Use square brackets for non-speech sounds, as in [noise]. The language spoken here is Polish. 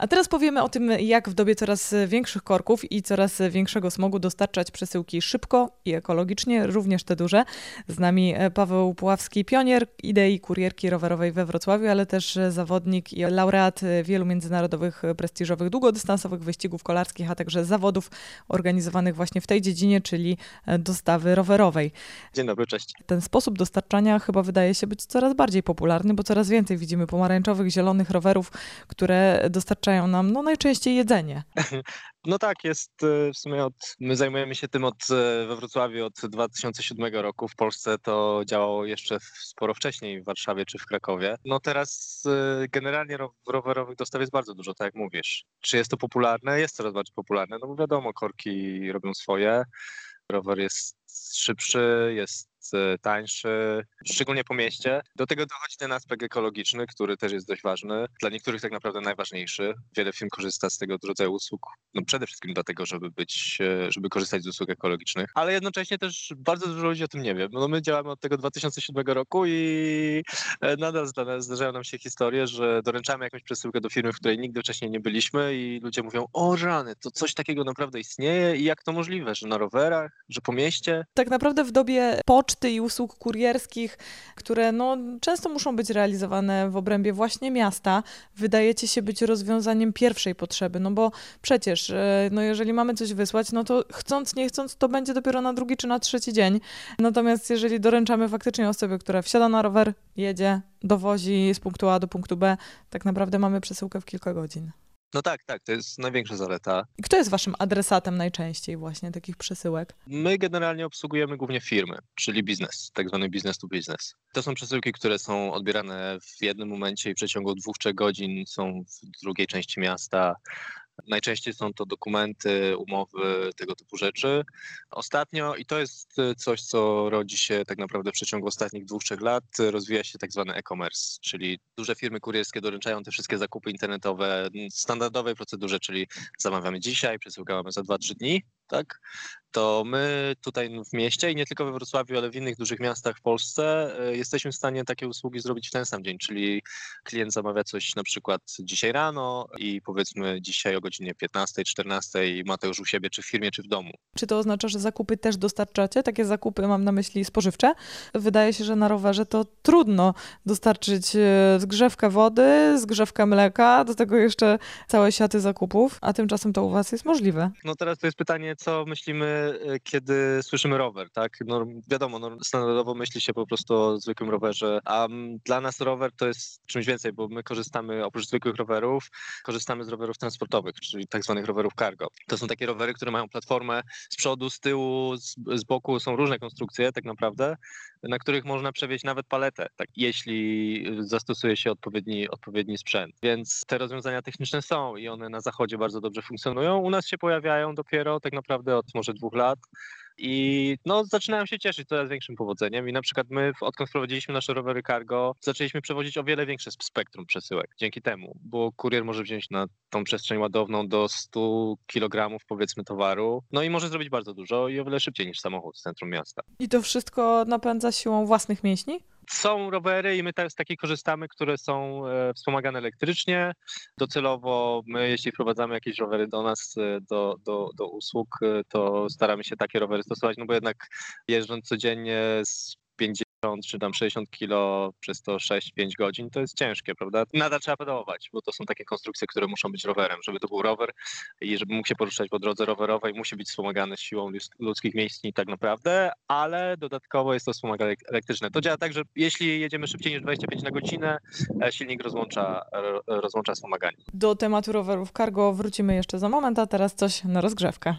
A teraz powiemy o tym, jak w dobie coraz większych korków i coraz większego smogu dostarczać przesyłki szybko i ekologicznie, również te duże. Z nami Paweł Puławski, pionier idei kurierki rowerowej we Wrocławiu, ale też zawodnik i laureat wielu międzynarodowych, prestiżowych, długodystansowych wyścigów kolarskich, a także zawodów organizowanych właśnie w tej dziedzinie, czyli dostawy rowerowej. Dzień dobry, cześć. Ten sposób dostarczania chyba wydaje się być coraz bardziej popularny, bo coraz więcej widzimy pomarańczowych, zielonych rowerów, które dostarczają nam no, najczęściej jedzenie. [laughs] No tak, jest e, w sumie od, my zajmujemy się tym od, e, we Wrocławiu od 2007 roku. W Polsce to działało jeszcze sporo wcześniej w Warszawie czy w Krakowie. No teraz e, generalnie rowerowych dostaw jest bardzo dużo, tak jak mówisz. Czy jest to popularne? Jest coraz bardziej popularne, no bo wiadomo, korki robią swoje. Rower jest szybszy, jest Tańszy, szczególnie po mieście. Do tego dochodzi ten aspekt ekologiczny, który też jest dość ważny. Dla niektórych tak naprawdę najważniejszy. Wiele firm korzysta z tego rodzaju usług, no przede wszystkim dlatego, żeby być, e, żeby korzystać z usług ekologicznych, ale jednocześnie też bardzo dużo ludzi o tym nie wie. No my działamy od tego 2007 roku i e, nadal zdarzają nam się historie, że doręczamy jakąś przesyłkę do firmy, w której nigdy wcześniej nie byliśmy i ludzie mówią, o rany, to coś takiego naprawdę istnieje i jak to możliwe, że na rowerach, że po mieście? Tak naprawdę w dobie poczty poczty i usług kurierskich, które no, często muszą być realizowane w obrębie właśnie miasta, wydajecie się być rozwiązaniem pierwszej potrzeby, no bo przecież, e, no jeżeli mamy coś wysłać, no to chcąc, nie chcąc, to będzie dopiero na drugi czy na trzeci dzień. Natomiast jeżeli doręczamy faktycznie osobie, która wsiada na rower, jedzie, dowozi z punktu A do punktu B, tak naprawdę mamy przesyłkę w kilka godzin. No tak, tak, to jest największa zaleta. I kto jest waszym adresatem najczęściej właśnie takich przesyłek? My generalnie obsługujemy głównie firmy, czyli biznes, tak zwany business to business. To są przesyłki, które są odbierane w jednym momencie i w przeciągu dwóch, trzech godzin są w drugiej części miasta. Najczęściej są to dokumenty, umowy, tego typu rzeczy. Ostatnio, i to jest y, coś, co rodzi się tak naprawdę w przeciągu ostatnich dwóch, trzech lat, rozwija się tak zwany e-commerce, czyli duże firmy kurierskie doręczają te wszystkie zakupy internetowe w standardowej procedurze, czyli zamawiamy dzisiaj, przesyłamy za 2-3 dni, tak? To my tutaj w mieście i nie tylko we Wrocławiu, ale w innych dużych miastach w Polsce e, jesteśmy w stanie takie usługi zrobić w ten sam dzień, czyli klient zamawia coś na przykład dzisiaj rano i powiedzmy dzisiaj o godzinie 15, 14 ma to już u siebie, czy w firmie, czy w domu. Czy to oznacza, że zakupy też dostarczacie? Takie zakupy mam na myśli spożywcze. Wydaje się, że na rowerze to trudno dostarczyć e, zgrzewkę wody, zgrzewkę mleka, do tego jeszcze całe siaty zakupów, a tymczasem to u Was jest możliwe. No teraz to jest pytanie, co myślimy kiedy słyszymy rower, tak? No, wiadomo, no, standardowo myśli się po prostu o zwykłym rowerze, a dla nas rower to jest czymś więcej, bo my korzystamy oprócz zwykłych rowerów, korzystamy z rowerów transportowych, czyli tak zwanych rowerów cargo. To są takie rowery, które mają platformę z przodu, z tyłu, z, z boku, są różne konstrukcje tak naprawdę, na których można przewieźć nawet paletę, tak, jeśli zastosuje się odpowiedni, odpowiedni sprzęt. Więc te rozwiązania techniczne są i one na zachodzie bardzo dobrze funkcjonują. U nas się pojawiają dopiero tak naprawdę od może dwóch lat i no, zaczynają się cieszyć coraz większym powodzeniem i na przykład my, odkąd wprowadziliśmy nasze rowery cargo, zaczęliśmy przewozić o wiele większe spektrum przesyłek dzięki temu, bo kurier może wziąć na tą przestrzeń ładowną do 100 kg powiedzmy towaru, no i może zrobić bardzo dużo i o wiele szybciej niż samochód w centrum miasta. I to wszystko napędza siłą własnych mięśni? Są rowery i my z takich korzystamy, które są e, wspomagane elektrycznie. Docelowo my, jeśli wprowadzamy jakieś rowery do nas, e, do, do, do usług, e, to staramy się takie rowery stosować, no bo jednak jeżdżąc codziennie z 50 czy tam 60 kilo przez to 6-5 godzin, to jest ciężkie, prawda? Nadal trzeba pedałować, bo to są takie konstrukcje, które muszą być rowerem. Żeby to był rower i żeby mógł się poruszać po drodze rowerowej, musi być wspomagany siłą ludzkich mięśni tak naprawdę, ale dodatkowo jest to wspomagane elektryczne. To działa tak, że jeśli jedziemy szybciej niż 25 na godzinę, e, silnik rozłącza, rozłącza wspomaganie. Do tematu rowerów cargo wrócimy jeszcze za moment, a teraz coś na rozgrzewkę.